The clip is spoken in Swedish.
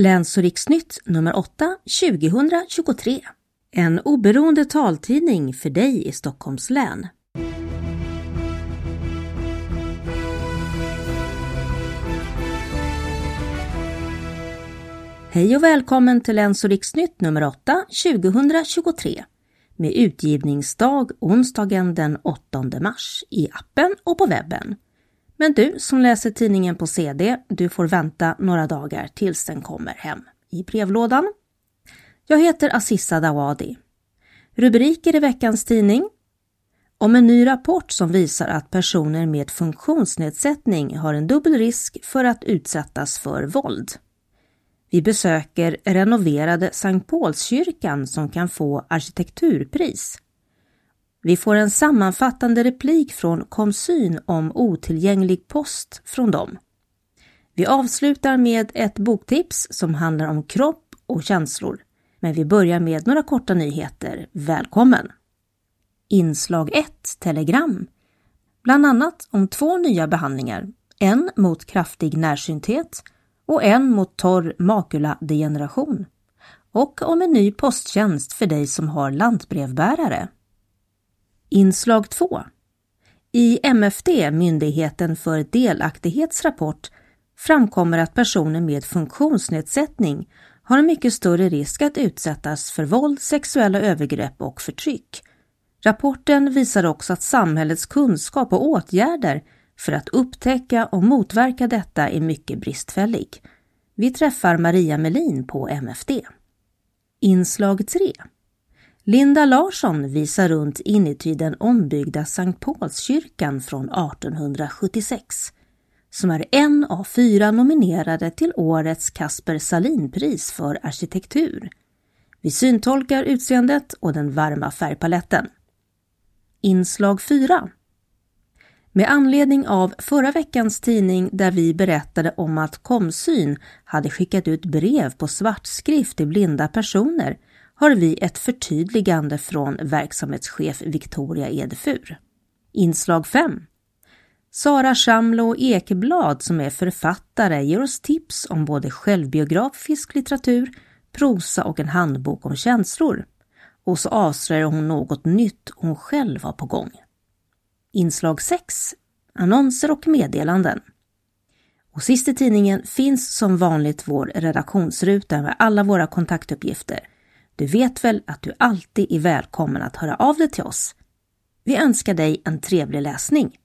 Läns och riksnytt nummer 8 2023. En oberoende taltidning för dig i Stockholms län. Hej och välkommen till Läns och riksnytt nummer 8 2023 med utgivningsdag onsdagen den 8 mars i appen och på webben. Men du som läser tidningen på CD, du får vänta några dagar tills den kommer hem i brevlådan. Jag heter Assissa Dawadi. Rubriker i veckans tidning om en ny rapport som visar att personer med funktionsnedsättning har en dubbel risk för att utsättas för våld. Vi besöker renoverade Sankt Paulskyrkan som kan få arkitekturpris. Vi får en sammanfattande replik från Komsyn om otillgänglig post från dem. Vi avslutar med ett boktips som handlar om kropp och känslor. Men vi börjar med några korta nyheter. Välkommen! Inslag 1 Telegram. Bland annat om två nya behandlingar. En mot kraftig närsynthet och en mot torr makuladegeneration. Och om en ny posttjänst för dig som har lantbrevbärare. Inslag 2. I MFD, Myndigheten för delaktighets rapport, framkommer att personer med funktionsnedsättning har en mycket större risk att utsättas för våld, sexuella övergrepp och förtryck. Rapporten visar också att samhällets kunskap och åtgärder för att upptäcka och motverka detta är mycket bristfällig. Vi träffar Maria Melin på MFD. Inslag 3. Linda Larsson visar runt inuti den ombyggda Sankt Paulskyrkan från 1876 som är en av fyra nominerade till årets Kasper Salinpris för arkitektur. Vi syntolkar utseendet och den varma färgpaletten. Inslag 4 med anledning av förra veckans tidning där vi berättade om att Komsyn hade skickat ut brev på svartskrift till blinda personer har vi ett förtydligande från verksamhetschef Victoria Edefur. Inslag 5 Sara Shamlo Ekeblad som är författare ger oss tips om både självbiografisk litteratur, prosa och en handbok om känslor. Och så avslöjar hon något nytt hon själv har på gång. Inslag 6 Annonser och meddelanden. Och sist i tidningen finns som vanligt vår redaktionsruta med alla våra kontaktuppgifter. Du vet väl att du alltid är välkommen att höra av dig till oss. Vi önskar dig en trevlig läsning.